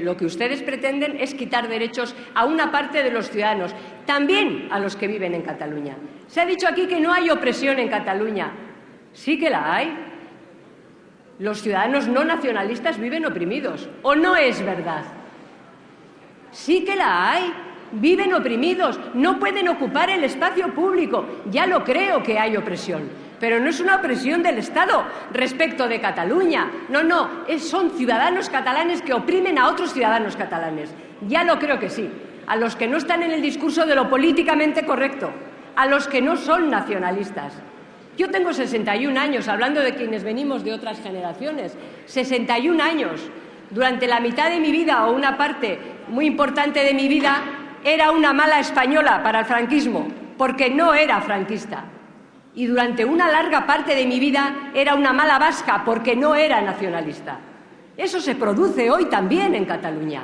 Lo que ustedes pretenden es quitar derechos a una parte de los ciudadanos, también a los que viven en Cataluña. Se ha dicho aquí que no hay opresión en Cataluña. Sí que la hay. Los ciudadanos no nacionalistas viven oprimidos. ¿O no es verdad? Sí que la hay. Viven oprimidos. No pueden ocupar el espacio público. Ya lo creo que hay opresión pero no es una opresión del Estado respecto de Cataluña. No, no, son ciudadanos catalanes que oprimen a otros ciudadanos catalanes. Ya lo creo que sí. A los que no están en el discurso de lo políticamente correcto, a los que no son nacionalistas. Yo tengo 61 años, hablando de quienes venimos de otras generaciones. 61 años. Durante la mitad de mi vida o una parte muy importante de mi vida era una mala española para el franquismo, porque no era franquista y durante una larga parte de mi vida era una mala vasca porque no era nacionalista. Eso se produce hoy también en Cataluña.